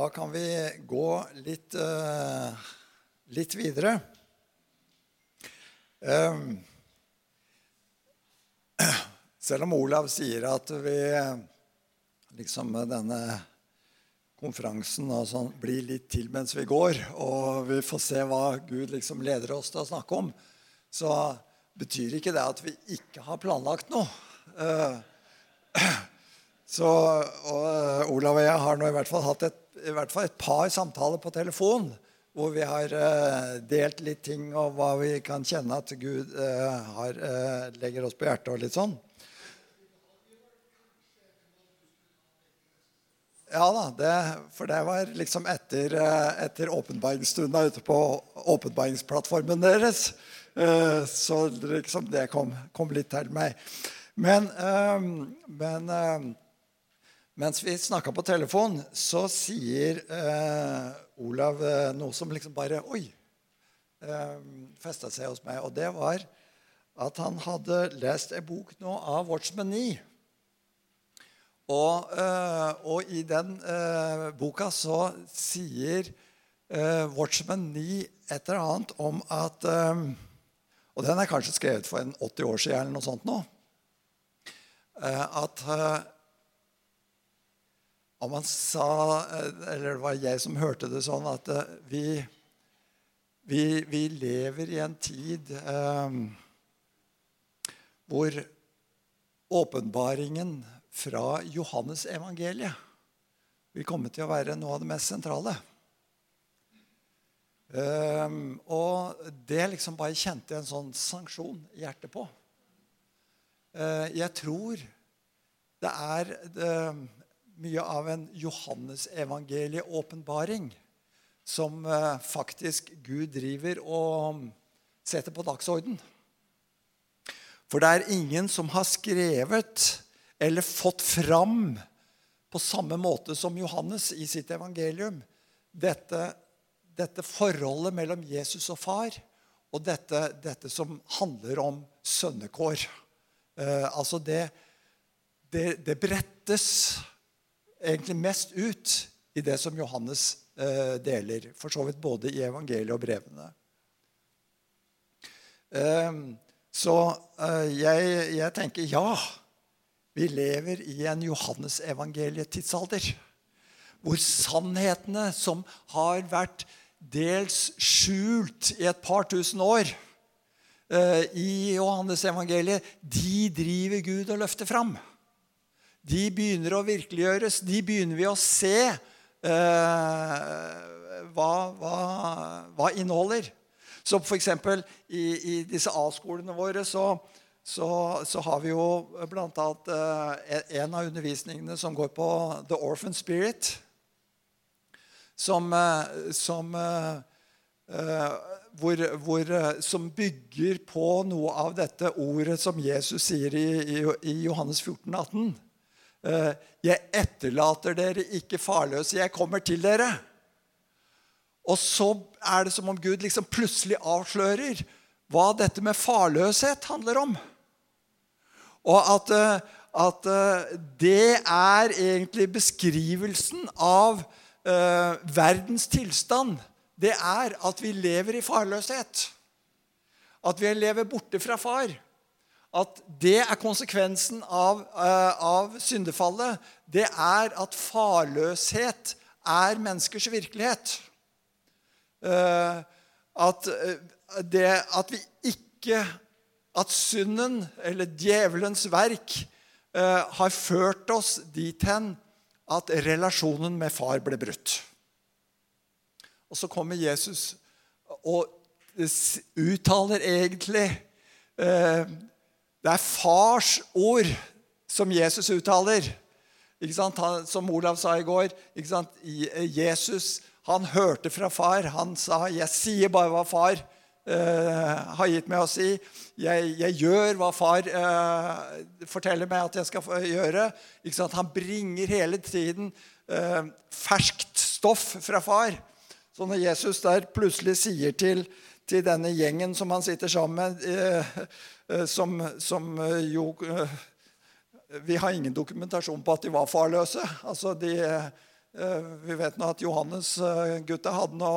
Da kan vi gå litt, uh, litt videre. Um, selv om Olav sier at vi liksom med denne konferansen og sånn, blir litt til mens vi går, og vi får se hva Gud liksom leder oss til å snakke om, så betyr ikke det at vi ikke har planlagt noe. Eh, så og eh, Olav og jeg har nå i hvert fall hatt et, hvert fall et par samtaler på telefon hvor vi har uh, delt litt ting og hva vi kan kjenne at Gud uh, har, legger oss på hjertet og litt sånn. Ja da, det, for det var liksom etter, etter åpenbaringsstunda ute på åpenbaringsplattformen deres. Så liksom det kom, kom litt til meg. Men, men mens vi snakka på telefon, så sier eh, Olav eh, noe som liksom bare Oi! Eh, festa seg hos meg. Og det var at han hadde lest en bok nå av Watchman Nee. Og, eh, og i den eh, boka så sier eh, Watchman Nee et eller annet om at eh, Og den er kanskje skrevet for en 80 år siden eller noe sånt nå. at om man sa Eller det var jeg som hørte det sånn, at eh, vi, vi, vi lever i en tid eh, hvor åpenbaringen fra Johannes evangeliet vil komme til å være noe av det mest sentrale. Um, og det liksom bare kjente jeg en sånn sanksjon i hjertet på. Uh, jeg tror det er uh, mye av en Johannes-evangelie-åpenbaring som eh, faktisk Gud driver og setter på dagsorden. For det er ingen som har skrevet eller fått fram på samme måte som Johannes i sitt evangelium dette, dette forholdet mellom Jesus og far, og dette, dette som handler om sønnekår. Eh, altså det, det, det brettes egentlig mest ut i det som Johannes eh, deler. For så vidt både i evangeliet og brevene. Eh, så eh, jeg, jeg, tenker ja. Vi lever i en Johannes-evangeliet-tidsalder. Hvor sannhetene som har vært dels skjult i et par tusen år eh, i Johannes-evangeliet, de driver Gud og løfter fram de begynner å virkeliggjøres. De begynner vi å se eh, hva, hva, hva, inneholder. Så f.eks. I, i disse A-skolene våre så, så, så, har vi jo bl.a. Eh, en av undervisningene som går på The Orphan Spirit. Som, eh, som, eh, eh hvor, hvor, eh, som bygger på noe av dette ordet som Jesus sier i, i, i Johannes 14, 18. Eh, 'Jeg etterlater dere ikke farløse. Jeg kommer til dere.' Og så er det som om Gud liksom plutselig avslører hva dette med farløshet handler om. Og at, eh, at eh, det er egentlig beskrivelsen av uh, verdens tilstand. Det er at vi lever i farløshet. At vi lever borte fra far at det er konsekvensen av, uh, av, syndefallet. Det er at farløshet er menneskers virkelighet. Uh, at, uh, det, at vi ikke At synden, eller djevelens verk, har ført oss dit hen at relasjonen med far ble brutt. Og så kommer Jesus og uttaler egentlig det er fars ord som Jesus uttaler. Han, som Olav sa i går. Eh, Jesus han hørte fra far. Han sa, 'Jeg sier bare hva far uh, har gitt meg å si.' 'Jeg, jeg gjør hva far uh, forteller meg at jeg skal gjøre.' Han bringer hele tiden uh, ferskt stoff fra far. Så når Jesus der plutselig sier til, til denne gjengen som han sitter sammen med Eh, som, som eh, jo eh, Vi har ingen dokumentasjon på at de var farløse. Altså de, Eh, Vi vet nå at Johannes-gutta hadde nå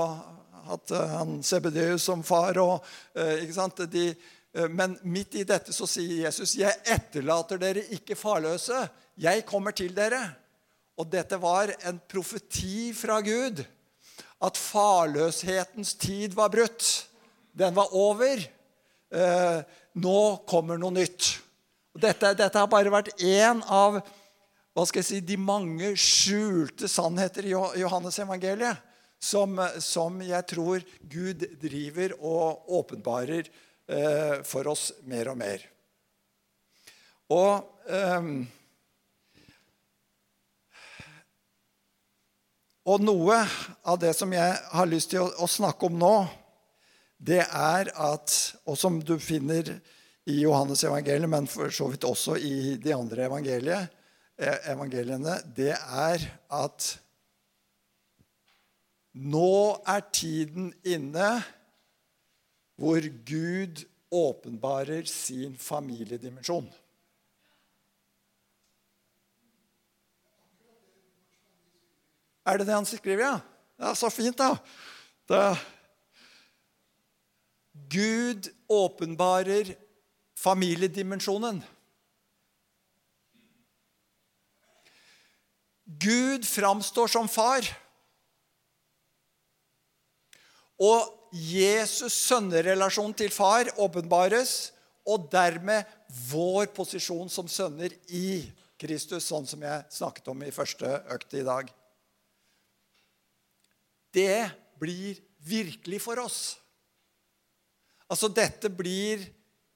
hatt eh, han Sebedeus som far. Og, eh, ikke sant? De, eh, men midt i dette så sier Jesus, 'Jeg etterlater dere ikke farløse. Jeg kommer til dere.' Og dette var en profeti fra Gud. At farløshetens tid var brutt. Den var over. Eh, nå kommer noe nytt. Dette, dette har bare vært én av hva skal jeg si, de mange skjulte sannheter i Johannes evangeliet som, som jeg tror Gud driver og åpenbarer eh, for oss mer og mer. Og eh, Og noe av det som jeg har lyst til å, å snakke om nå, det er at Og som du finner i Johannes evangeliet, men for så vidt også i de andre eh, evangeliene, det er at nå er tiden inne hvor Gud åpenbarer sin familiedimensjon. Er det det han skriver, ja? Ja, Så fint, da. da. Gud åpenbarer familiedimensjonen. Gud framstår som far. Og Jesus' sønnerelasjon til far åpenbares, og dermed vår posisjon som sønner i Kristus, sånn som jeg snakket om i første økt i dag. Det blir virkelig for oss. Altså, dette blir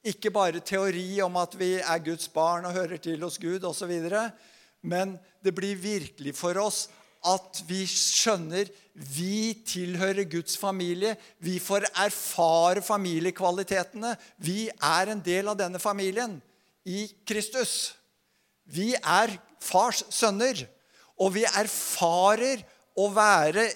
ikke bare teori om at vi er Guds barn og hører til hos Gud osv., men det blir virkelig for oss at vi skjønner vi tilhører Guds familie. Vi får erfare familiekvalitetene. Vi er en del av denne familien i Kristus. Vi er fars sønner, og vi erfarer å være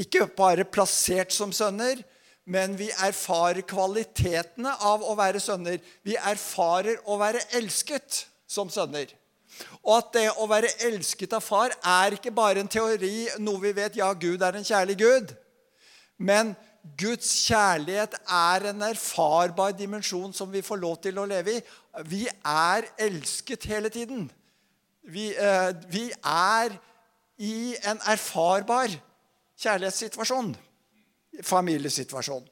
ikke bare plassert som sønner, men vi erfarer kvalitetene av å være sønner. Vi erfarer å være elsket som sønner. Og at det å være elsket av far er ikke bare en teori, noe vi vet ja, Gud er en kjærlig Gud. Men Guds kjærlighet er en erfarbar dimensjon som vi får lov til å leve i. Vi er elsket hele tiden. Vi, eh, vi er i en erfarbar kjærlighetssituasjon. Familiesituasjon.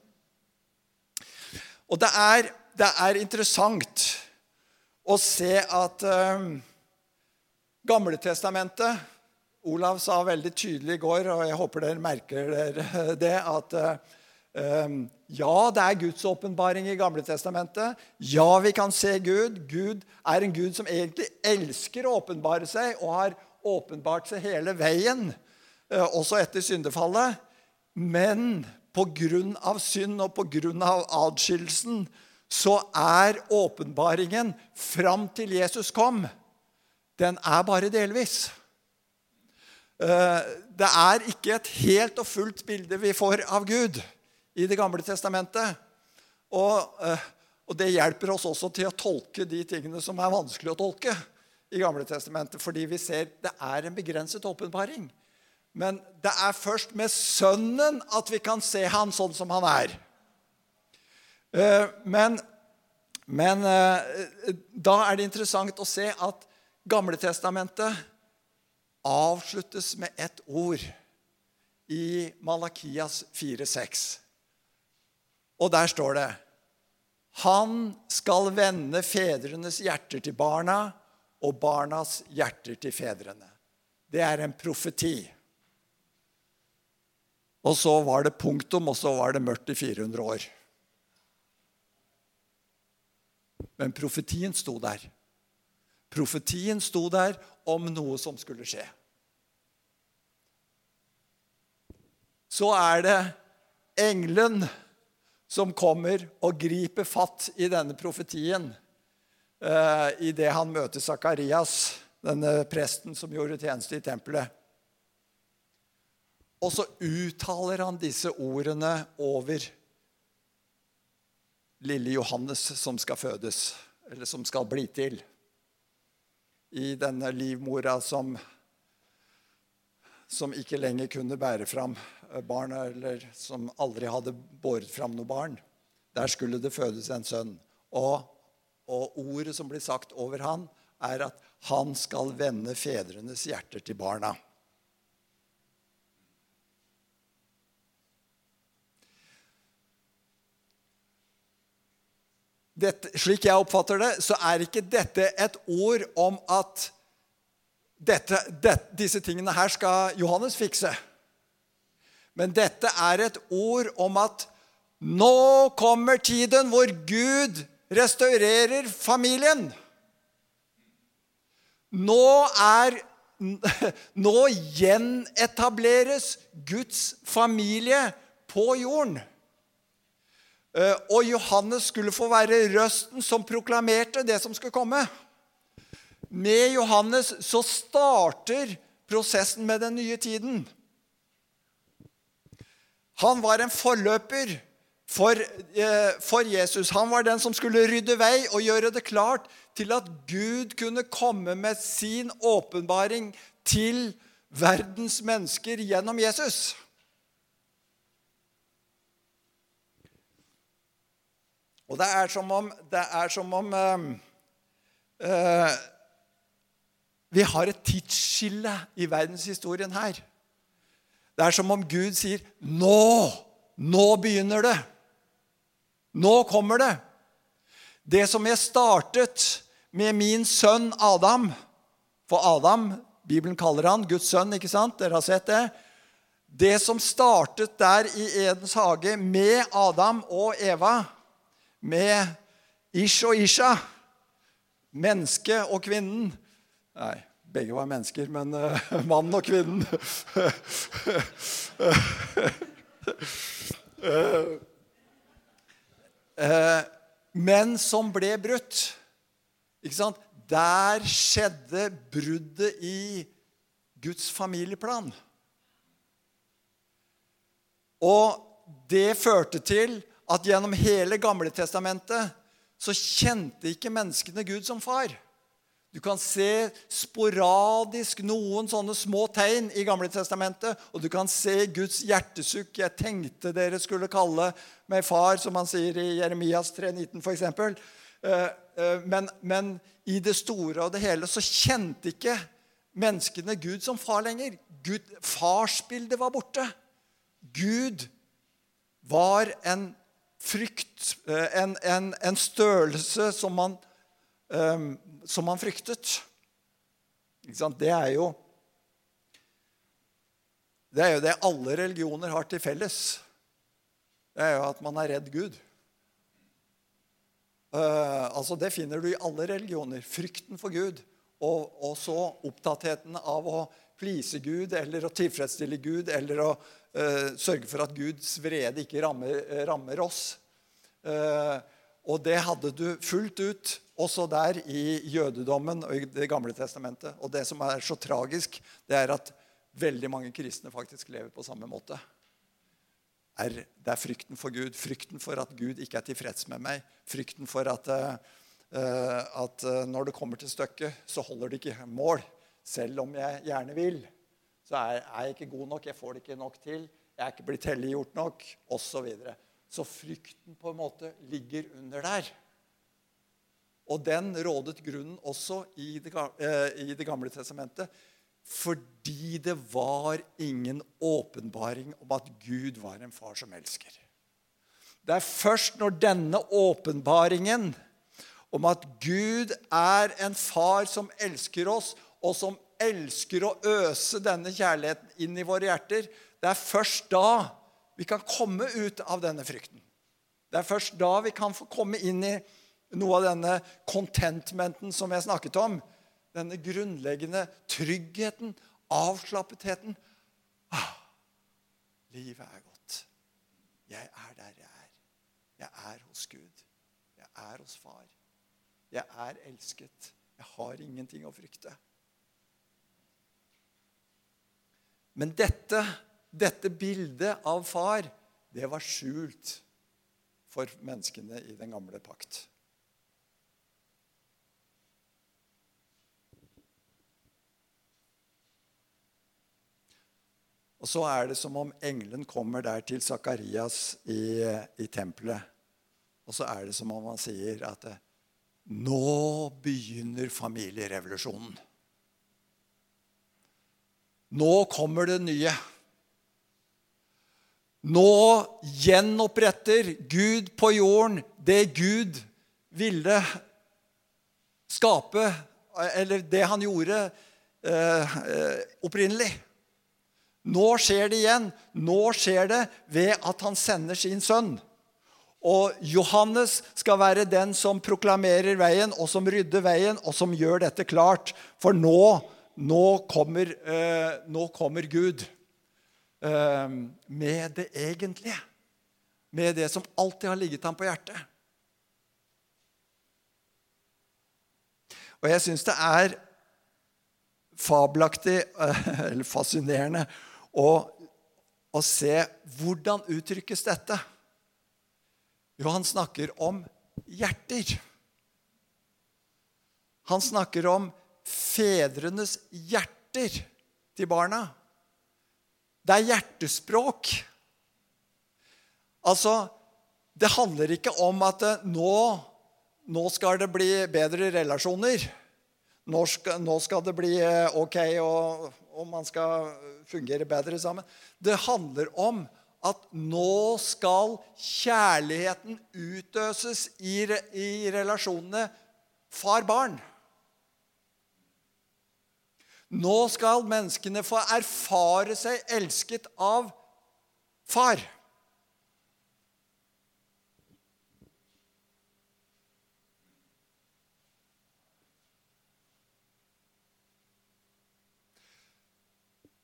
Og det er, det er interessant å se at eh, Gamletestamentet Olav sa veldig tydelig i går, og jeg håper dere merker dere det, at eh, ja, det er Guds åpenbaring i Gamletestamentet. Ja, vi kan se Gud. Gud er en Gud som egentlig elsker å åpenbare seg, og har åpenbart seg hele veien, eh, også etter syndefallet. Men pga. synd og pga. adskillelsen så er åpenbaringen fram til Jesus kom, den er bare delvis. Eh, Det er ikke et helt og fullt bilde vi får av Gud i Det gamle testamentet. Og, eh, og det hjelper oss også til å tolke de tingene som er vanskelig å tolke i Gamle testamentet, fordi vi ser det er en begrenset åpenbaring. Men det er først med Sønnen at vi kan se han sånn som han er. Eh, Men, men eh, da er det interessant å se at Gamletestamentet avsluttes med ett ord i Malakias 4,6. Og der står det Han skal vende fedrenes hjerter til barna og barnas hjerter til fedrene. Det er en profeti. Og så var det punktum, og så var det mørkt i 400 år. Men profetien sto der. Profetien sto der om noe som skulle skje. Så er det engelen som kommer og griper fatt i denne profetien uh, idet han møter Sakarias, denne presten som gjorde tjeneste i tempelet. Og så uttaler han disse ordene over lille Johannes som skal fødes, eller som skal bli til. I denne livmora som som ikke lenger kunne bære fram barnet, eller som aldri hadde båret fram noe barn. Der skulle det fødes en sønn. Og, og ordet som blir sagt over han, er at han skal vende fedrenes hjerter til barna. Dette, slik jeg oppfatter det, så er ikke dette et ord om at dette, det, disse tingene her skal Johannes fikse. Men dette er et ord om at nå kommer tiden hvor Gud restaurerer familien. Nå er Nå gjenetableres Guds familie på jorden. Eh, og Johannes skulle få være røsten som proklamerte det som skulle komme. Med Johannes så starter prosessen med den nye tiden. Han var en forløper for, eh, for, Jesus. Han var den som skulle rydde vei og gjøre det klart til at Gud kunne komme med sin åpenbaring til verdens mennesker gjennom Jesus. Og det er som om, er som om uh, uh, Vi har et tidsskille i verdenshistorien her. Det er som om Gud sier, 'Nå! Nå begynner det. Nå kommer det.' Det som jeg startet med min sønn Adam For Adam, Bibelen kaller han Guds sønn, ikke sant? Dere har sett det? Det som startet der i Edens hage med Adam og Eva, med Ish og Isha, mennesket og kvinnen Nei, begge var mennesker, men uh, mannen og kvinnen uh, uh, Men som ble brutt. Ikke sant? Der skjedde bruddet i Guds familieplan. Og det førte til at gjennom hele Gamle Testamentet så kjente ikke menneskene Gud som far. Du kan se sporadisk noen sånne små tegn i Gamle Testamentet, og du kan se Guds hjertesukk. 'Jeg tenkte dere skulle kalle meg far', som han sier i Jeremias 3,19 f.eks. Eh, eh, men, men i det store og det hele så kjente ikke menneskene Gud som far lenger. Gud, farsbildet var borte. Gud var en frykt, eh, en, en, en størrelse som man, um, som man fryktet. Det er jo det er jo det alle religioner har til felles. Det er jo at man er redd Gud. Uh, altså Det finner du i alle religioner. Frykten for Gud. Og, og så opptattheten av å please Gud eller å tilfredsstille Gud eller å sørge for at Guds vrede ikke rammer, rammer oss. Uh, og det hadde du fullt ut også der i jødedommen og i Det gamle testamentet. Og det som er så tragisk, det er at veldig mange kristne faktisk lever på samme måte. Er, det er frykten for Gud, frykten for at Gud ikke er tilfreds med meg. Frykten for at, at når det kommer til stykket, så holder det ikke mål. Selv om jeg gjerne vil, så er, jeg ikke god nok. Jeg får det ikke nok til. Jeg er ikke blitt helliggjort nok, osv. Så, videre. så frykten på en måte ligger under der. Og den rådet grunnen også i det, eh, i det gamle testamentet. Fordi det var ingen åpenbaring om at Gud var en far som elsker. Det er først når denne åpenbaringen om at Gud er en far som elsker oss, og som elsker å øse denne kjærligheten inn i våre hjerter, det er først da vi kan komme ut av denne frykten. Det er først da vi kan få komme inn i noe av denne contentmenten som jeg snakket om. Denne grunnleggende tryggheten, avslappetheten. Ah, livet er godt. Jeg er der jeg er. Jeg er hos Gud. Jeg er hos Far. Jeg er elsket. Jeg har ingenting å frykte. Men dette, dette bildet av far, det var skjult for menneskene i den gamle pakt. Og så er det som om engelen kommer der til Sakarias i, i tempelet. Og så er det som om han sier at nå begynner familierevolusjonen. Nå kommer det nye. Nå gjenoppretter Gud på jorden det Gud ville skape, eller det han gjorde eh, eh opprinnelig. Nå skjer det igjen. Nå skjer det ved at han sender sin sønn. Og Johannes skal være den som proklamerer veien, og som rydder veien, og som gjør dette klart. For nå, nå, kommer, eh, nå kommer, Gud eh, med det egentlige. Med det som alltid har ligget ham på hjertet. Og jeg syns det er fabelaktig, eller fascinerende, å, å se hvordan uttrykkes dette. Jo, han snakker om hjerter. Han snakker om fedrenes hjerter til barna. Det er hjertespråk. Altså, det handler ikke om at nå, nå skal det bli bedre relasjoner. Nå skal, nå skal det bli eh, ok, og, og man skal fungere bedre sammen. Det handler om at nå skal kjærligheten utøses i, i relasjonene far-barn. Nå skal menneskene få erfare seg elsket av far.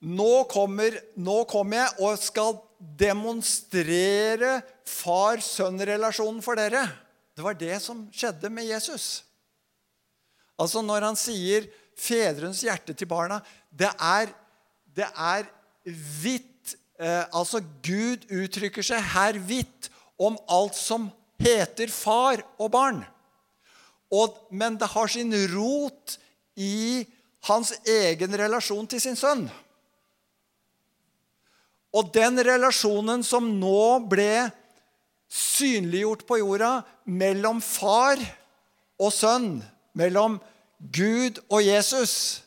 Nå kommer, nå kommer jeg og skal demonstrere far-sønn-relasjonen for dere. Det var det som skjedde med Jesus. Altså Når han sier 'fedrenes hjerte til barna' Det er, det er hvitt. eh, Altså Gud uttrykker seg her hvitt om alt som heter far og barn. Og, men det har sin rot i hans egen relasjon til sin sønn. Og den relasjonen som nå ble synliggjort på jorda mellom far og sønn, mellom Gud og Jesus,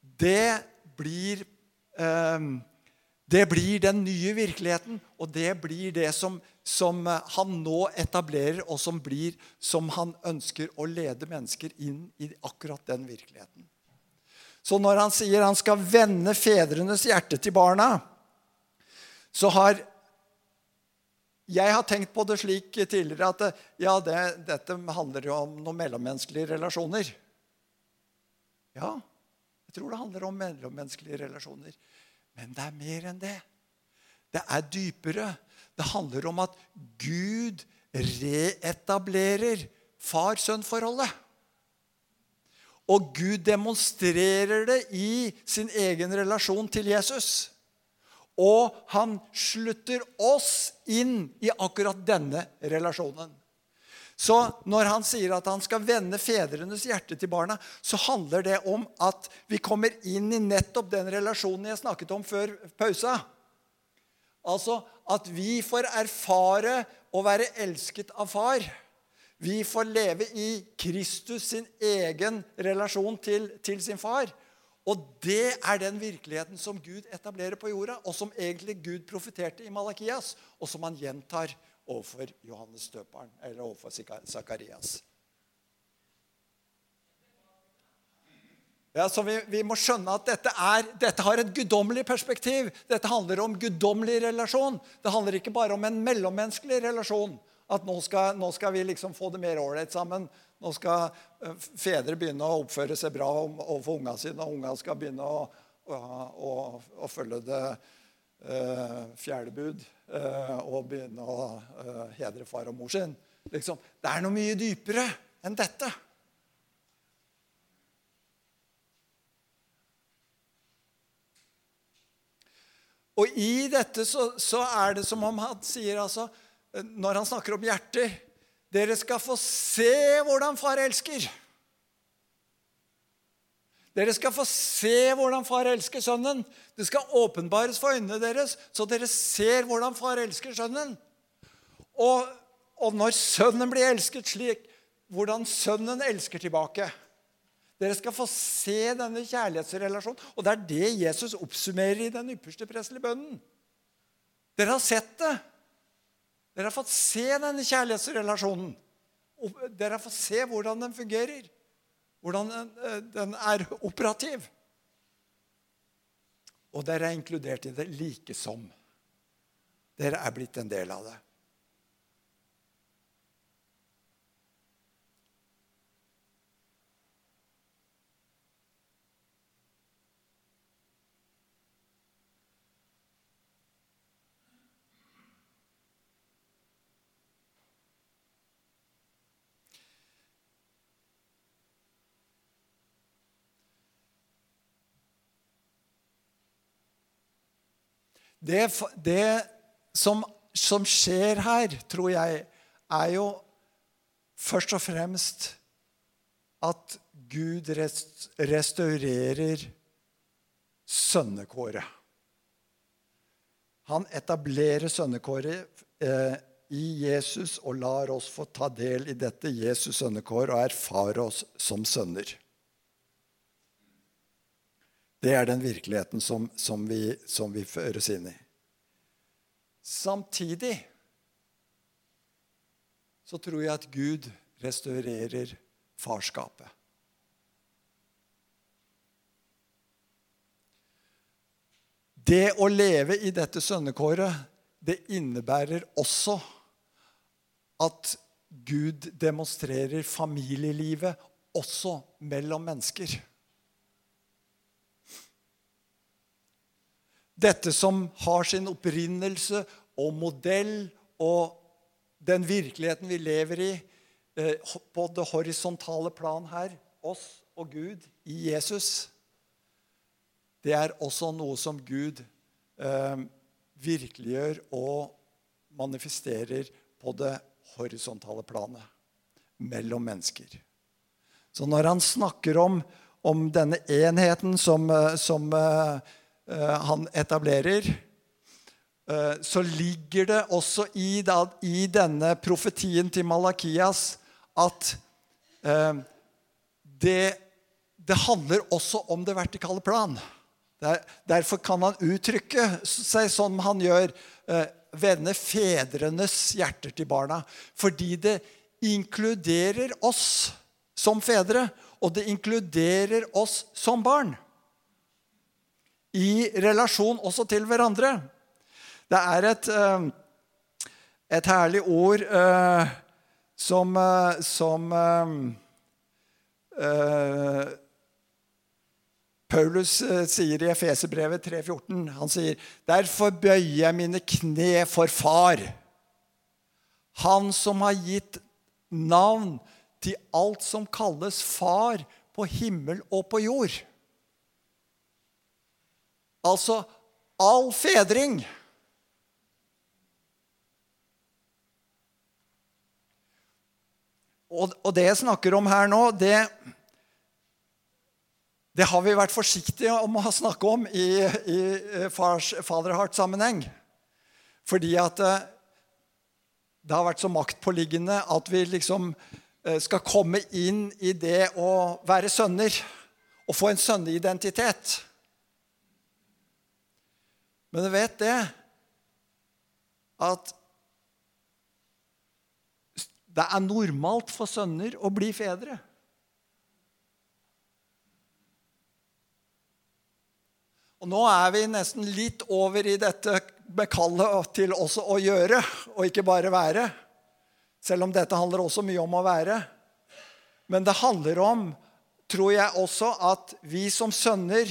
det blir, eh, det blir den nye virkeligheten, og det blir det som, som, han nå etablerer, og som blir som han ønsker å lede mennesker inn i akkurat den virkeligheten. Så når han sier han skal vende fedrenes hjerte til barna, så har jeg har tenkt på det slik tidligere at ja, det, dette handler jo om noen mellommenneskelige relasjoner. Ja, jeg tror det handler om mellommenneskelige relasjoner. Men det er mer enn det. Det er dypere. Det handler om at Gud reetablerer far-sønn-forholdet. Og Gud demonstrerer det i sin egen relasjon til Jesus. Og han slutter oss inn i akkurat denne relasjonen. Så når han sier at han skal vende fedrenes hjerte til barna, så handler det om at vi kommer inn i nettopp den relasjonen jeg snakket om før pausa. Altså at vi får erfare å være elsket av far. Vi får leve i Kristus sin egen relasjon til, til sin far. Og det er den virkeligheten som Gud etablerer på jorda, og som egentlig Gud profeterte i Malakias, og som han gjentar overfor Johannes døperen, eller overfor Sakarias. Ja, så vi, vi, må skjønne at dette, er, dette har et guddommelig perspektiv. Dette handler om guddommelig relasjon. Det handler ikke bare om en mellommenneskelig relasjon. At nå skal, nå skal vi liksom få det mer ålreit sammen. Nå skal eh, fedre begynne å oppføre seg bra overfor unga sine, og unga skal begynne å, å, å, å følge det uh, fjerde bud og begynne å uh, hedre far og mor sin. Liksom. Det er noe mye dypere enn dette. Og i dette så, så, er det som om han sier altså Når han snakker om hjerter dere skal få se hvordan far elsker. Dere skal få se hvordan far elsker sønnen. Det skal åpenbares for øynene deres, så dere ser hvordan far elsker sønnen. Og, og når sønnen blir elsket slik, hvordan sønnen elsker tilbake. Dere skal få se denne kjærlighetsrelasjonen. Og det er det Jesus oppsummerer i den ypperste prestelige bønnen. Dere har sett det. Dere har fått se denne kjærlighetsrelasjonen. Dere har fått se hvordan den fungerer hvordan eh, den er operativ. Og dere er inkludert i det like som. Dere er blitt en del av det. Det, det som, som, skjer her, tror jeg, er jo først og fremst at Gud rest, restaurerer sønnekåret. Han etablerer sønnekåret eh, i Jesus og lar oss få ta del i dette Jesus sønnekår og erfare oss som sønner. Det er den virkeligheten som, som, vi, som vi føres inn i. Samtidig så tror jeg at Gud restaurerer farskapet. Det å leve i dette sønnekåret, det innebærer også at Gud demonstrerer familielivet også mellom mennesker. Dette som har sin opprinnelse og modell og den virkeligheten vi lever i eh, på det horisontale plan her, oss og Gud i Jesus, det er også noe som Gud eh, virkeliggjør og manifesterer på det horisontale planet mellom mennesker. Så når han snakker om, om denne enheten som, eh, som eh, han etablerer, eh, så ligger det også i, i denne profetien til Malakias at eh, det, det handler også om det vertikale plan. derfor kan han uttrykke seg som han gjør. Vende fedrenes hjerter til barna. Fordi det inkluderer oss som fedre, og det inkluderer oss som barn i relasjon også til hverandre. Det er et, eh, et herlig ord uh, som, uh, som Paulus sier i Efeserbrevet 3,14. Han sier, 'Derfor bøyer jeg mine kne for Far', Han som har gitt navn til alt som kalles Far på himmel og på jord. Altså all fedring. Og, og det jeg snakker om her nå, det, det har vi vært forsiktige om å snakke om i, i eh, fars faderhardt-sammenheng. Fordi at eh, det har vært så maktpåliggende at vi liksom eh, skal komme inn i det å være sønner og få en sønneidentitet. Men du vet det at det er normalt for sønner å bli fedre. Og Nå er vi nesten litt over i dette med kallet til også å gjøre, og ikke bare være. Selv om dette handler også mye om å være. Men det handler om, tror jeg også, at vi som sønner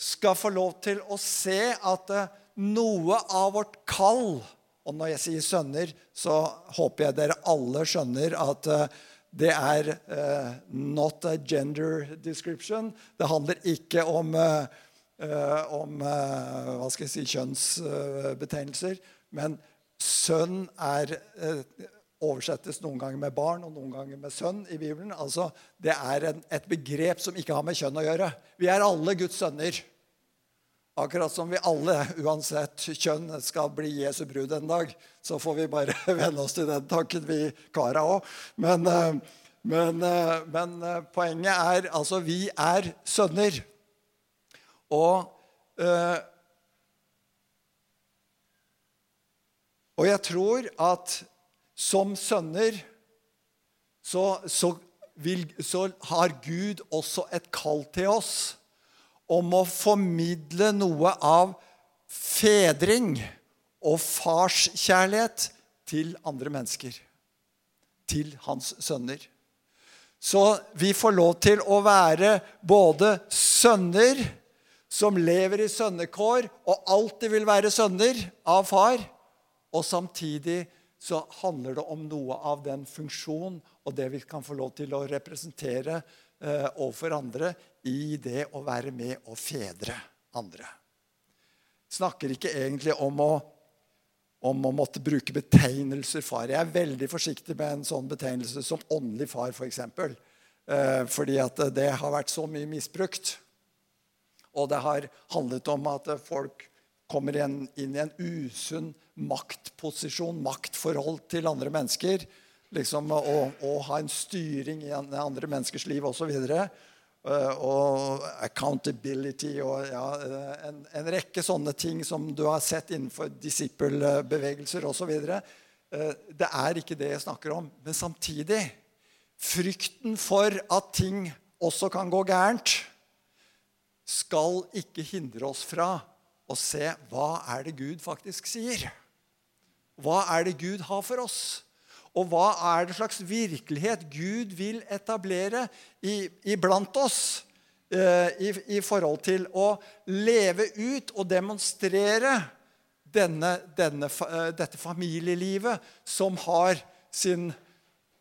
skal få lov til å se at eh, noe av vårt kall Og når jeg sier sønner, så håper jeg dere alle skjønner at eh, det er uh, not a gender description. Det handler ikke om, uh, om uh, hva skal jeg si, kjønnsbetegnelser. Men sønn er oversettes noen ganger med barn og noen ganger med sønn i Bibelen. Altså, Det er en, et begrep som ikke har med kjønn å gjøre. Vi er alle Guds sønner. Akkurat som vi alle, uansett kjønn, skal bli Jesu brud en dag. Så får vi bare venne oss til den tanken, vi kara òg. Men, eh, men, eh, men, eh, poenget er altså vi er sønner. Og, og jeg tror at som sønner så, så, vil, så har Gud også et kall til oss om å formidle noe av fedring og farskjærlighet til andre mennesker. Til hans sønner. Så vi får lov til å være både sønner som lever i sønnekår og alltid vil være sønner av far, og samtidig så handler det om noe av den funksjonen og det vi kan få lov til å representere eh, overfor andre i det å være med og fedre andre. Snakker ikke egentlig om å, om å måtte bruke betegnelser far. Jeg er veldig forsiktig med en sånn betegnelse som åndelig far, f.eks. For eksempel. eh, fordi at det har vært så mye misbrukt. Og det har handlet om at folk kommer inn i en usunn maktposisjon, maktforhold til andre mennesker. Liksom, å, å ha en styring i andre menneskers liv osv. Uh, eh, og accountability og ja, eh, en, en, rekke sånne ting som du har sett innenfor disippelbevegelser osv. Uh, det er ikke det jeg snakker om. Men samtidig frykten for at ting også kan gå gærent, skal ikke hindre oss fra å se hva er det Gud faktisk sier. Hva er det Gud har for oss? Og hva er det slags virkelighet Gud vil etablere iblant oss eh, i, i, forhold til å leve ut og demonstrere denne, denne, eh, dette familielivet som har sin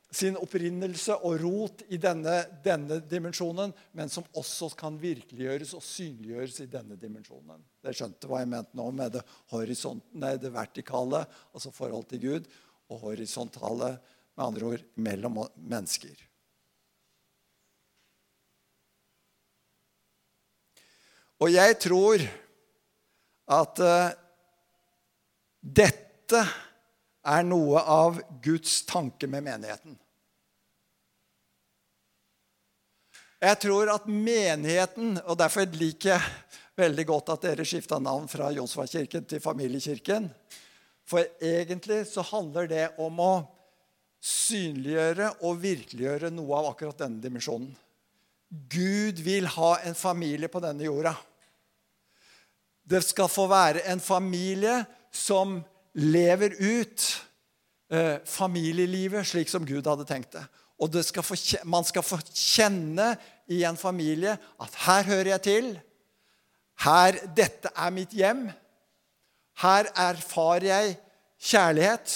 sin opprinnelse og rot i denne, denne, dimensjonen, men som også kan virkeliggjøres og synliggjøres i denne dimensjonen. Dere skjønte hva jeg mente nå med det, nei, det vertikale, altså forhold til Gud, og horisontale, med andre ord, mellom mennesker. Og jeg tror at uh, dette er noe av Guds tanke med menigheten. Jeg tror at menigheten Og derfor liker jeg veldig godt at dere skifta navn fra Josva-kirken til Familiekirken. For egentlig så handler det om å synliggjøre og virkeliggjøre noe av akkurat denne dimensjonen. Gud vil ha en familie på denne jorda. Det skal få være en familie som lever ut eh, familielivet slik som Gud hadde tenkt det. Og det skal få, man skal få kjenne i en familie at her hører jeg til. Her, Dette er mitt hjem. Her erfarer jeg kjærlighet.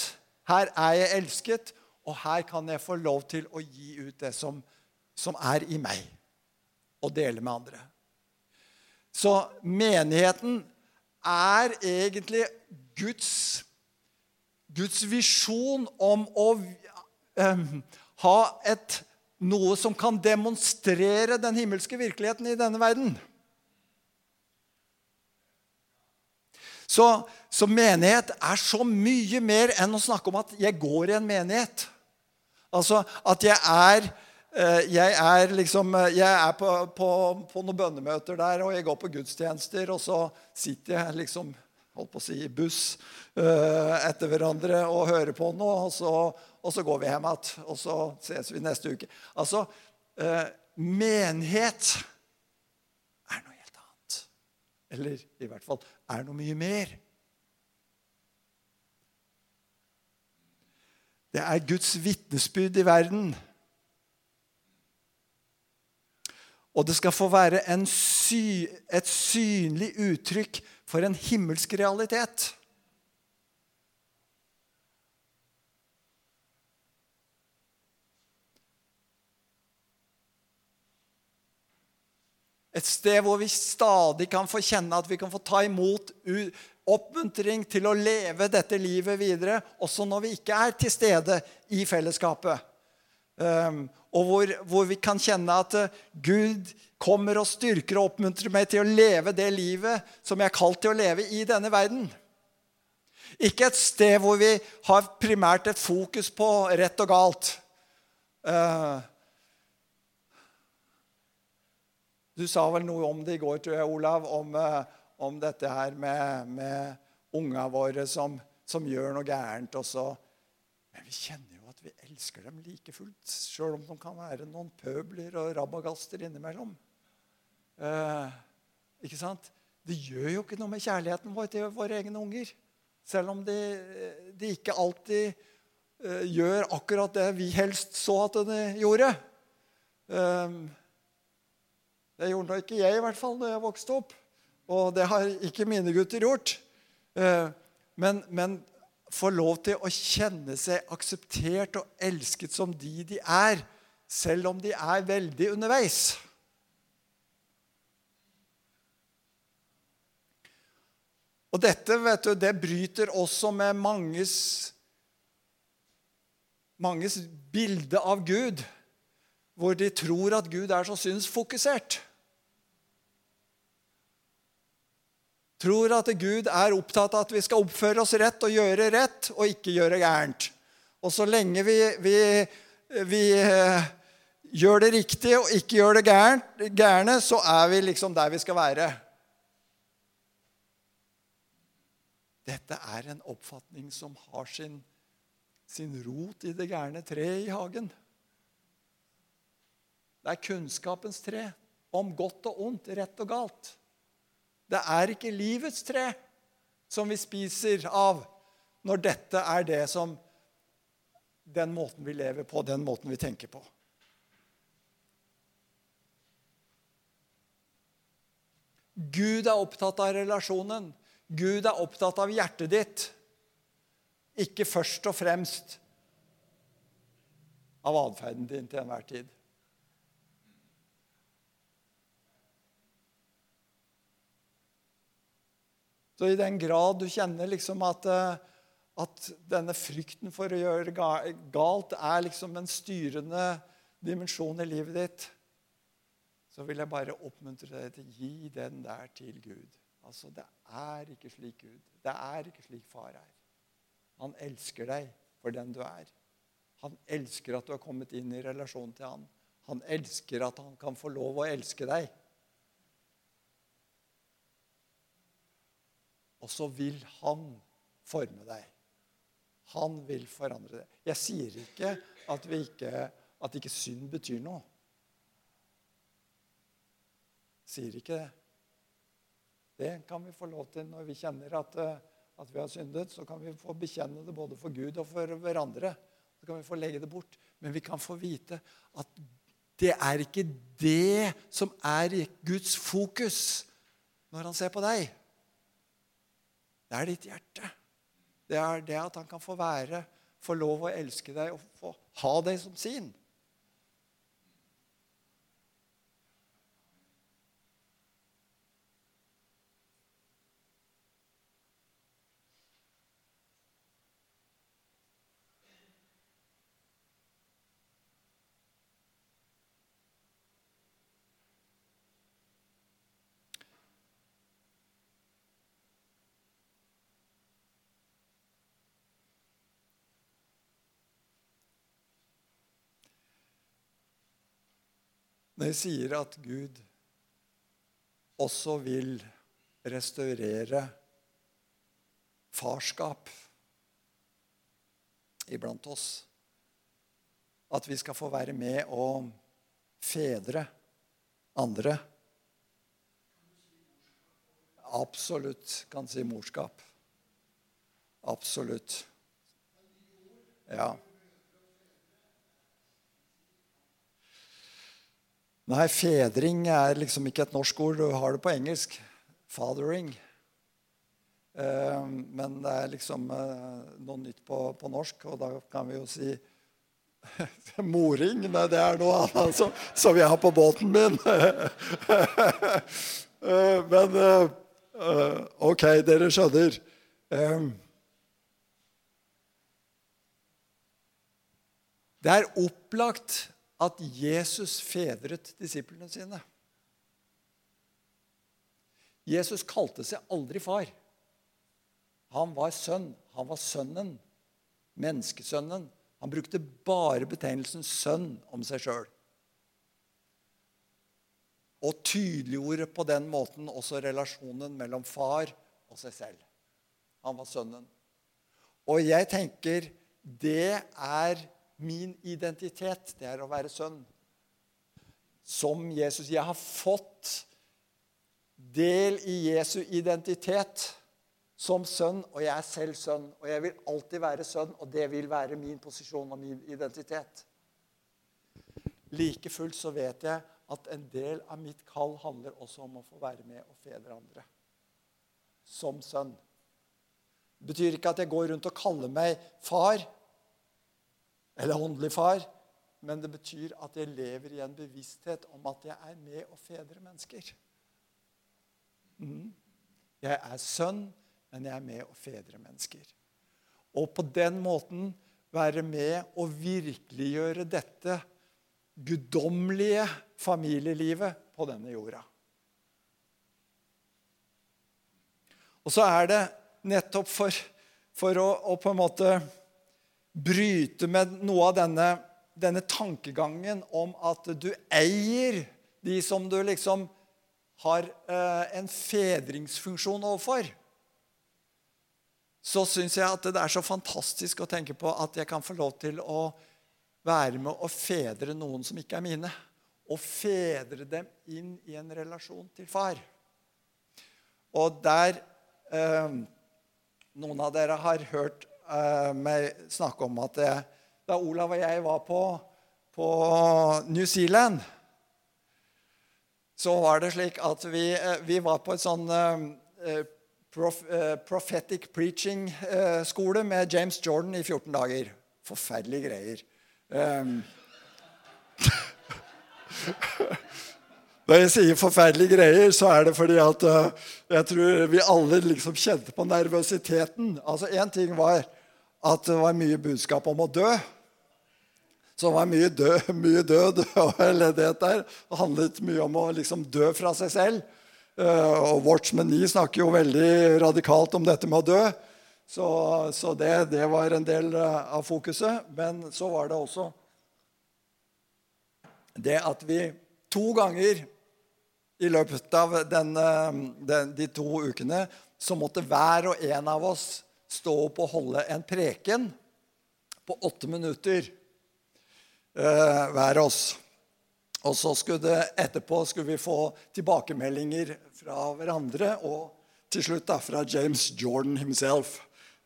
Her er jeg elsket. Og her kan jeg få lov til å gi ut det som, som er i meg, og dele med andre. Så menigheten er egentlig Guds, Guds visjon om å eh, ha et, noe som kan demonstrere den himmelske virkeligheten i denne verden. Så, så, menighet er så mye mer enn å snakke om at jeg går i en menighet. Altså at jeg er eh, jeg er, liksom, jeg er på, på, på, noen bønnemøter der, og jeg går på gudstjenester, og så sitter jeg liksom holdt på å si, buss uh, etter hverandre og hører på noe, og så, og så går vi hjem igjen. Og så ses vi neste uke. Altså, uh, menighet er noe helt annet. Eller i hvert fall er noe mye mer. Det er Guds vitnesbyrd i verden. Og det skal få være sy et synlig uttrykk for en himmelsk realitet. Et sted hvor vi stadig kan få kjenne at vi kan få ta imot oppmuntring til å leve dette livet videre, også når vi ikke er til stede i fellesskapet. Um, og hvor, hvor, vi kan kjenne at uh, Gud kommer og styrker og oppmuntrer meg til å leve det livet som jeg er kalt til å leve i denne verden. Ikke et sted hvor vi har primært et fokus på rett og galt. Uh, du sa vel noe om det i går, tror jeg, Olav, om, uh, om dette her med, med unga våre som, som, gjør noe gærent. Også. Men vi kjenner at vi elsker dem like fullt, sjøl om de kan være noen pøbler og rabagaster innimellom. Eh, ikke sant? Det gjør jo ikke noe med kjærligheten vår til våre egne unger. Selv om de, de ikke alltid eh, gjør akkurat det vi helst så at de gjorde. Eh, det gjorde nå ikke jeg, i hvert fall, da jeg vokste opp. Og det har ikke mine gutter gjort. Uh, men, men få lov til å kjenne seg akseptert og elsket som de de er, selv om de er veldig underveis. Og dette vet du, det bryter også med manges, manges bilde av Gud, hvor de tror at Gud er så synsfokusert. Tror at Gud er opptatt av at vi skal oppføre oss rett og gjøre rett og ikke gjøre gærent. Og så lenge vi, vi, vi eh, gjør det riktige og ikke gjør det gærne, så er vi liksom der vi skal være. Dette er en oppfatning som har sin, sin rot i det gærne treet i hagen. Det er kunnskapens tre om godt og ondt, rett og galt. Det er ikke livets tre som vi spiser av når dette er det som Den måten vi lever på, den måten vi tenker på. Gud er opptatt av relasjonen. Gud er opptatt av hjertet ditt, ikke først og fremst av atferden din til enhver tid. Så i den grad du kjenner liksom at, eh, at denne frykten for å gjøre galt er liksom en styrende dimensjon i livet ditt, så vil jeg bare oppmuntre deg til å gi den der til Gud. Altså, Det er ikke slik Gud. Det er ikke slik far er. Han elsker deg for den du er. Han elsker at du har kommet inn i relasjon til han. Han elsker at han kan få lov å elske deg. Og så vil han forme deg. Han vil forandre deg. Jeg sier ikke at, ikke, at ikke synd betyr noe. Sier ikke det. Det kan vi få lov til når vi kjenner at, eh, at, vi har syndet. Så kan vi få bekjenne det både for Gud og for hverandre. Så kan vi få legge det bort. Men vi kan få vite at det er ikke det som er Guds fokus når han ser på deg. Det er ditt hjerte. Det er det at han kan få være, få lov å elske deg og få ha deg som sin. Når jeg sier at Gud også vil restaurere farskap iblant oss At vi skal få være med og fedre andre Absolutt kan si morskap. Absolutt. Ja. Nei, fedring er liksom ikke et norsk ord. Du har det på engelsk. Fathering. Eh, men det er liksom eh, noe nytt på, på, norsk, og da kan vi jo si moring. Nei, det er noe annet som, som jeg har på båten min. Eh, men Eh, ok, dere skjønner. Um, det er opplagt at Jesus fedret disiplene sine. Jesus kalte seg aldri far. Han var sønn. Han var sønnen. Menneskesønnen. Han brukte bare betegnelsen 'sønn' om seg sjøl. Og tydeliggjorde på den måten også relasjonen mellom far og seg selv. Han var sønnen. Og jeg tenker det er min identitet. Det er å være sønn. Som Jesus. Jeg har fått del i Jesu identitet som sønn, og jeg er selv sønn. Og jeg vil alltid være sønn, og det vil være min posisjon og min identitet. Like fullt så vet jeg at en del av mitt kall handler også om å få være med og fedre andre. Som sønn. Det betyr ikke at jeg går rundt og kaller meg far eller åndelig far, men det betyr at jeg lever i en bevissthet om at jeg er med og fedre mennesker. Mm. Jeg er sønn men jeg er med å fedre mennesker. Og på den måten være med og virkeliggjøre dette guddommelige familielivet på denne jorda. Og så er det nettopp for, for å, å, på en måte bryte med noe av denne, denne tankegangen om at du eier de som du liksom har eh, en fedringsfunksjon overfor så syns jeg at det er så fantastisk å tenke på at jeg kan få lov til å være med og fedre noen som ikke er mine. Og fedre dem inn i en relasjon til far. Og der eh, Noen av dere har hørt eh, meg snakke om at det, da Olav og jeg var på, på New Zealand, så var det slik at vi, eh, vi var på et sånn eh, prof, prophetic preaching-skole med James Jordan i 14 dager. Forferdelige greier. Um, Når jeg sier forferdelige greier, så er det fordi at uh, jeg tror vi alle liksom kjente på nervøsiteten. Altså Én ting var at det var mye budskap om å dø. Så det var mye død, mye død og elendighet der. Det handlet mye om å liksom dø fra seg selv. Eh, og Watchman 9 snakker jo veldig radikalt om dette med å dø. Så, så det, det, var en del eh, av fokuset. Men så var det også det at vi to ganger i løpet av den, den, de to ukene så måtte hver og en av oss stå opp og holde en preken på åtte minutter. eh, hver oss. Og så skulle etterpå skulle vi få tilbakemeldinger fra hverandre og til slutt da, fra James Jordan himself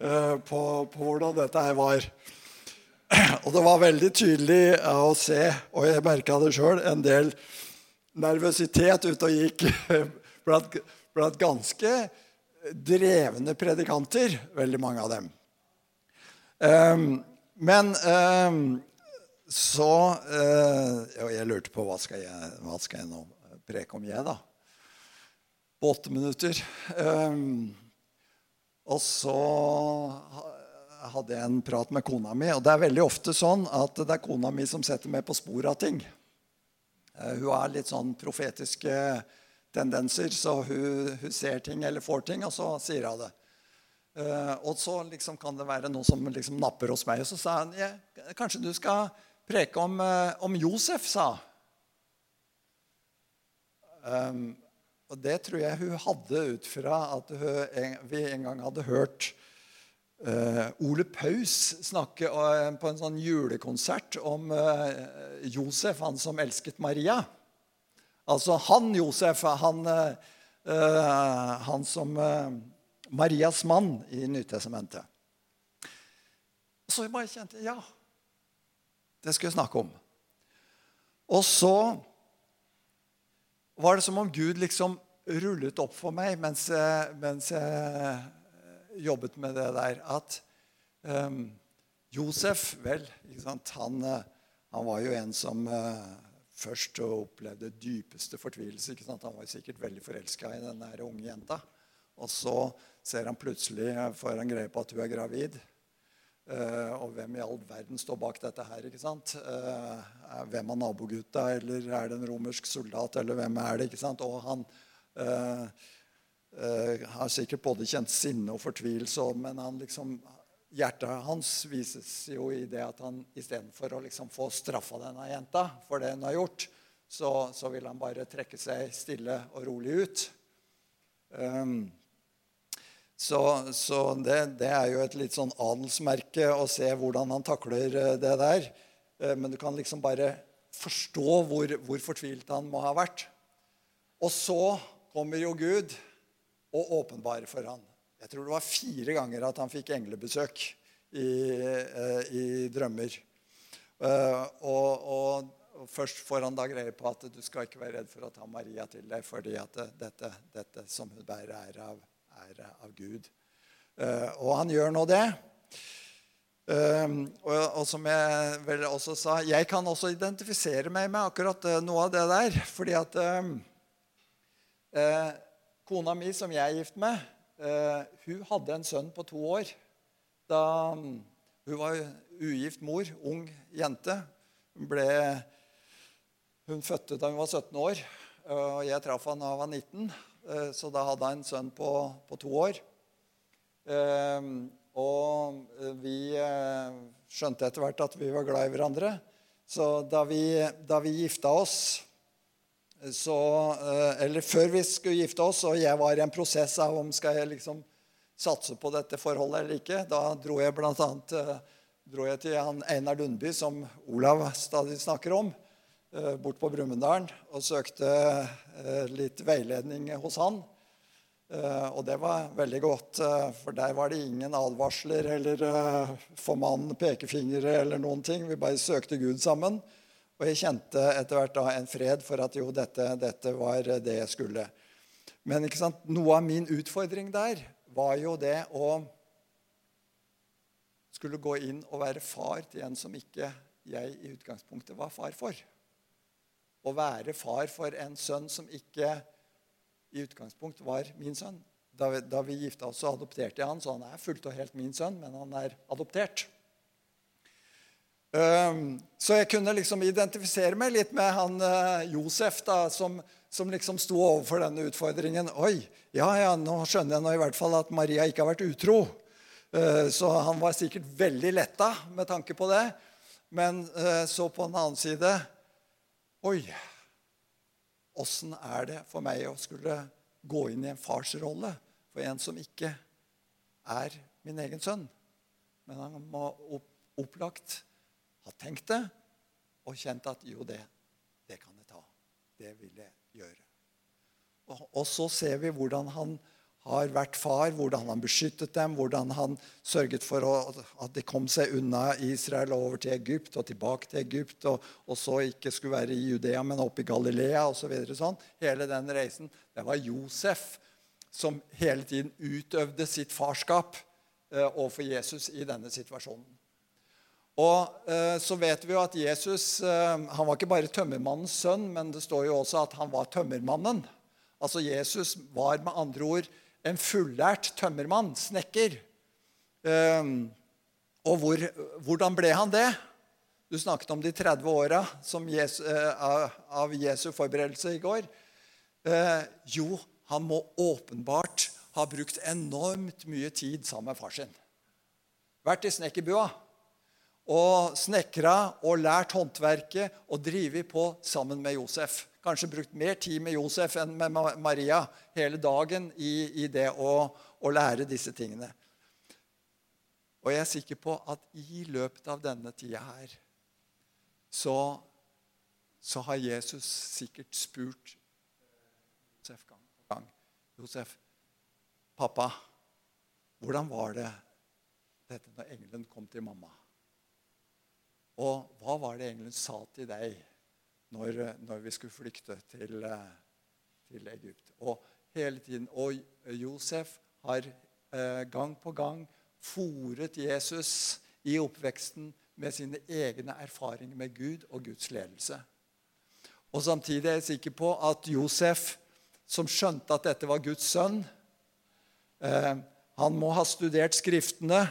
eh, på, på, hvordan dette her var. Og det var veldig tydelig å se, og jeg merka det sjøl, en del nervøsitet ute og gikk blant, blant ganske drevne predikanter, veldig mange av dem. Um, men um, så Og Jeg lurte på hva skal jeg, hva skal jeg nå preke om, jeg, da? På åtte minutter. Um, og så hadde jeg en prat med kona mi. Og det er veldig ofte sånn at det er kona mi som setter meg på sporet av ting. Uh, hun har litt sånn profetiske tendenser, så hun, hun, ser ting eller får ting, og så sier hun det. Uh, og så liksom kan det være noe som liksom napper hos meg. Og så sa hun ja, kanskje du skal preke om, eh, om Josef, sa um, Og det tror jeg hun hadde ut fra at hun, vi en gang hadde hørt Ole Paus snakke uh, på en sånn julekonsert om uh, Josef, han som elsket Maria. Altså han Josef, han, han som Marias mann i Nytestamentet. Så jeg bare kjente Ja, det skulle jeg snakke om. Og så var det som om Gud liksom rullet opp for meg mens mens jeg jobbet med det der, at um, Josef Vel, han, han, var jo en som uh, først opplevde dypeste fortvilelse. Han var sikkert veldig forelska i den unge jenta. Og så ser han plutselig får han greie på at hun er gravid. Uh, og hvem i all verden står bak dette her? ikke sant? Uh, hvem er nabogutta, eller er det en romersk soldat, eller hvem er det? ikke sant? Og han eh, eh har sikkert både kjent sinne og fortvilelse, men han liksom, hjertet hans vises jo i det at han istedenfor å liksom få straffa denne jenta for det hun har gjort, så, så vil han bare trekke seg stille og rolig ut. Um, så, så det, det, er jo et litt sånn adelsmerke å se hvordan han takler eh, det der. Eh, men du kan liksom bare forstå hvor, hvor fortvilt han må ha vært. Og så kommer jo Gud og åpenbare for han. Jeg tror det var fire ganger at han fikk englebesøk i, eh, i drømmer. Og, og, og, først får han da greie på at du skal ikke være redd for å ta Maria til deg, fordi at dette, dette som hun bærer, er av er av Gud. Eh, og han gjør nå det. Um, og, som jeg vel også sa, jeg kan også identifisere meg med akkurat uh, noe av det der. Fordi at kona mi, som jeg er gift med, hun hadde en sønn på to år. Da hun var ugift mor, ung jente. Hun, ble, hun fødte da hun var 17 år. Og jeg traff han da han var 19. Eh, så da hadde hun en sønn på, på to år. Eh, og eh, vi skjønte etter hvert at vi var glad i hverandre. Så da vi, da vi gifta oss så, Eller før vi skulle gifte oss, og jeg var i en prosess av om skal jeg liksom satse på dette forholdet eller ikke, da dro jeg bl.a. dro jeg til han Einar Lundby, som Olav stadig snakker om. Eh, bort på Brumunddal og søkte eh, litt veiledning hos han. Eh, og det var veldig godt, for der var det ingen advarsler eller formann pekefingre eller noen ting. Vi bare søkte Gud sammen. Og jeg kjente etter hvert da en fred for at jo, dette, dette var det jeg skulle. Men noe av min utfordring der var jo det å skulle gå inn og være far til en som ikke jeg i utgangspunktet var far for å være far for en sønn som ikke i utgangspunktet var min sønn. Da vi, da vi gifta oss, så adopterte jeg han, så han er fullt og helt min sønn, men han er adoptert. Så jeg kunne liksom identifisere meg litt med han uh, Josef, da, som, som, liksom sto overfor denne utfordringen. Oi, ja, ja, nå skjønner jeg nå i hvert fall at Maria ikke har vært utro. Uh, så han var sikkert veldig letta med tanke på det. Men uh, så på den annen side Oi, åssen er det for meg å skulle gå inn i en farsrolle for en som ikke er min egen sønn? Men han må opplagt ha tenkt det og kjent at jo, det, det kan jeg ta. Det vil jeg gjøre. Og, og så ser vi hvordan han har vært far, hvordan han beskyttet dem, hvordan han sørget for å, at de kom seg unna Israel og over til Egypt og tilbake til Egypt, og, og så ikke skulle være i Judea, men oppe i Galilea osv. Så sånn. Hele den reisen. Det var Josef som hele tiden utøvde sitt farskap eh, overfor Jesus i denne situasjonen. Og eh, så vet vi jo at Jesus eh, han var ikke bare tømmermannens sønn, men det står jo også at han var tømmermannen. Altså Jesus var med andre ord en fullært tømmermann, snekker. Ehm, og hvor, hvordan ble han det? Du snakket om de 30 åra eh, av Jesu forberedelse i går. Eh, jo, han må åpenbart ha brukt enormt mye tid sammen med far sin. Vært i snekkerbua og snekra og lært håndverket og drevet på sammen med Josef kanskje brukt mer tid med Josef enn med Maria hele dagen i, i det å, å, lære disse tingene. Og jeg er sikker på at i løpet av denne tida her så, så har Jesus sikkert spurt Josef gang på gang. Josef, pappa, hvordan var det dette når engelen kom til mamma? Og hva var det engelen sa til deg når, når vi skulle flykte til, eh, til, Egypt. Og hele tiden, og Josef har eh, gang på gang fòret Jesus i oppveksten med sine egne erfaringer med Gud og Guds ledelse. Og Samtidig er jeg sikker på at Josef, som skjønte at dette var Guds sønn, Eh, han må ha studert Skriftene,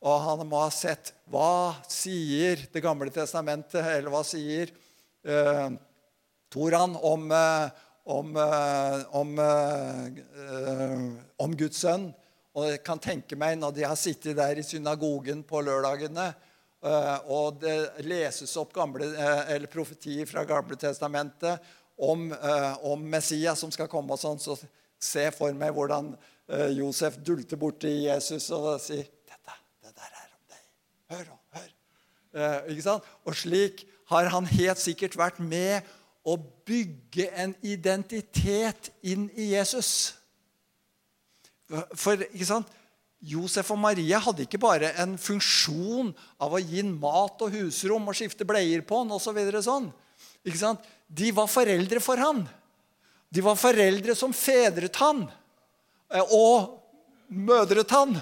og han må ha sett hva sier Det gamle testamentet, eller hva sier eh, Toran om, eh, om, eh, om, eh, om, Guds sønn. Og jeg kan tenke meg når de har sittet der i synagogen på lørdagene, og det leses opp gamle, eller profetier fra Gamle testamentet om, om Messias som skal komme, og sånn, så se for meg hvordan Josef dulter borti Jesus og sier dette, det der er om Hør, hør. ikke sant? Og slik har han helt sikkert vært med å bygge en identitet inn i Jesus. For ikke sant? Josef og Maria hadde ikke bare en funksjon av å gi mat og husrom og skifte bleier på ham osv. Så sånn. Ikke sant? De var foreldre for han. De var foreldre som fedret han eh, og mødret han.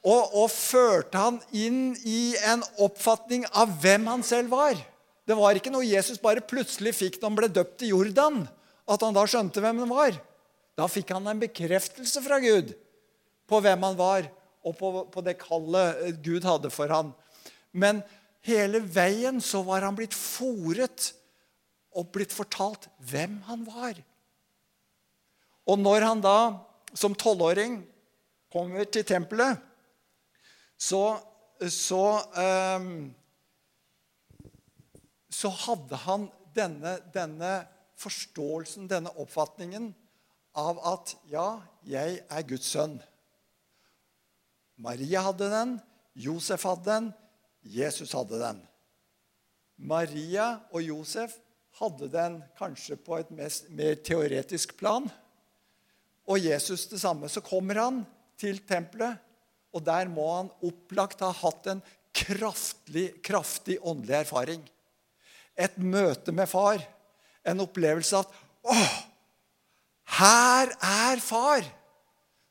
Eh, og, og førte han inn i en oppfatning av hvem han selv var. Det var ikke noe Jesus bare plutselig fikk når han ble døpt i Jordan, at han da skjønte hvem han var. Da fikk han en bekreftelse fra Gud på hvem han var, og på, på det kallet Gud hadde for han. Men hele veien så var han blitt fòret og blitt fortalt hvem han var. Og når han da som tolvåring kommer til tempelet, så, så um, så hadde han denne, denne forståelsen, denne oppfatningen av at ja, jeg er Guds sønn. Maria hadde den, Josef hadde den, Jesus hadde den. Maria og Josef hadde den kanskje på et mest, mer teoretisk plan. Og Jesus det samme. Så kommer han til tempelet, og der må han opplagt ha hatt en kraftig, kraftig åndelig erfaring et møte med far. En opplevelse av at Åh! her er far!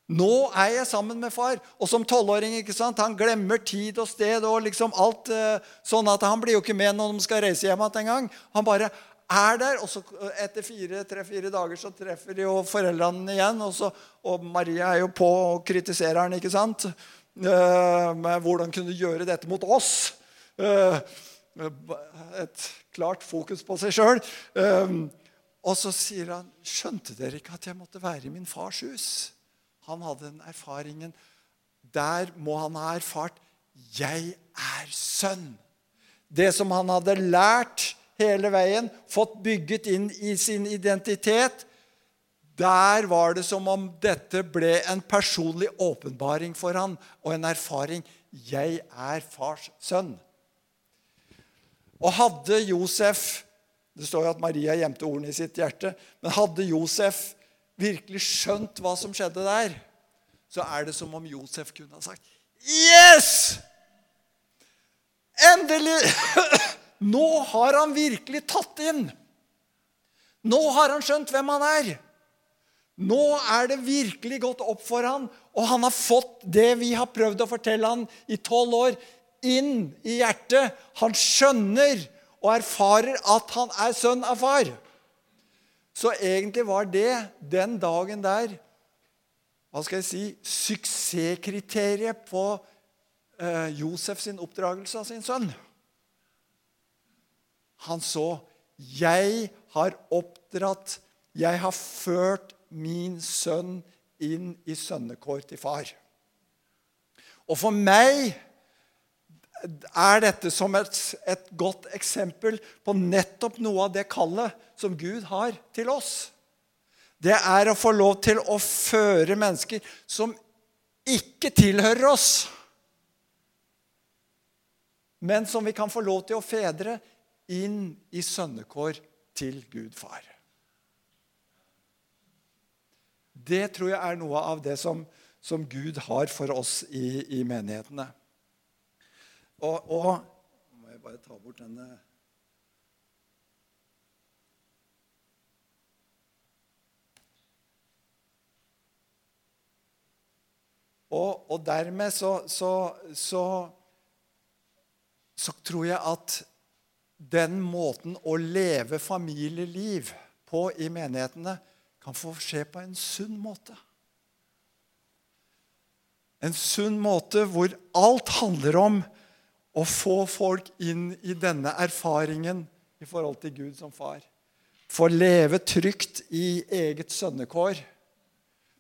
Nå er jeg sammen med far. Og som tolvåring ikke sant? han glemmer tid og sted og liksom alt. Eh, sånn at han blir jo ikke med når de skal reise hjem igjen engang. Han bare er der. Og så etter fire, tre-fire dager så treffer de jo foreldrene igjen. Og, så, og Maria er jo på og kritiserer han, ikke sant? Uh, med hvordan kunne du gjøre dette mot oss? Uh, et klart fokus på seg sjøl. Um, og så sier han, 'Skjønte dere ikke at jeg måtte være i min fars hus?' Han hadde den erfaringen. Der må han ha erfart 'Jeg er sønn'. Det som han hadde lært hele veien, fått bygget inn i sin identitet, der var det som om dette ble en personlig åpenbaring for han, og en erfaring. 'Jeg er fars sønn'. Og hadde Josef Det står jo at Maria gjemte ordene i sitt hjerte. Men hadde Josef virkelig skjønt hva som skjedde der, så er det som om Josef kunne ha sagt Yes! Endelig! Nå har han virkelig tatt inn. Nå har han skjønt hvem han er. Nå er det virkelig gått opp for han, og han har fått det vi har prøvd å fortelle han i tolv år inn i hjertet. Han skjønner og erfarer at han er sønn av far. Så egentlig var det den dagen der hva skal jeg si, suksesskriteriet på eh, Josef sin oppdragelse av sin sønn. Han så 'Jeg har oppdratt, jeg har ført min sønn inn i sønnekår til far'. Og for meg er dette som et, et, godt eksempel på nettopp noe av det kallet som Gud har til oss. Det er å få lov til å føre mennesker som ikke tilhører oss, men som vi kan få lov til å fedre inn i sønnekår til Gud far. Det tror jeg er noe av det som, som Gud har for oss i, i menighetene. Og, og må jeg bare ta bort denne Og, og dermed så, så, så, så tror jeg at den måten å leve familieliv på i menighetene kan få skje på en sunn måte. En sunn måte hvor alt handler om å få folk inn i denne erfaringen i forhold til Gud som far. Få leve trygt i eget sønnekår.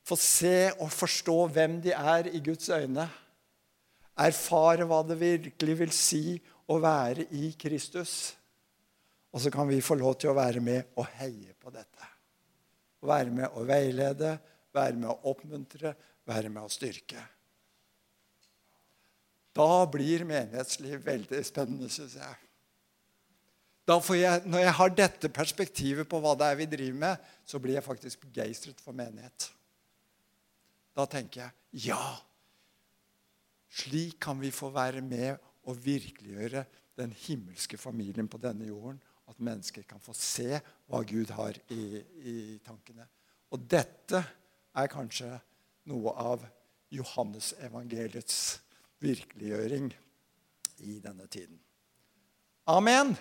Få se og forstå hvem de er i Guds øyne. Erfare hva det virkelig vil si å være i Kristus. Og så kan vi få lov til å være med og heie på dette. Være med å veilede, være med å oppmuntre, være med å styrke. Da blir menighetsliv veldig spennende, syns jeg. jeg. Når jeg har dette perspektivet på hva det er vi driver med, så blir jeg faktisk begeistret for menighet. Da tenker jeg ja, slik kan vi få være med og virkeliggjøre den himmelske familien på denne jorden. At mennesker kan få se hva Gud har i, i tankene. Og dette er kanskje noe av Johannes evangeliets virkeliggjøring i denne tiden. Amen.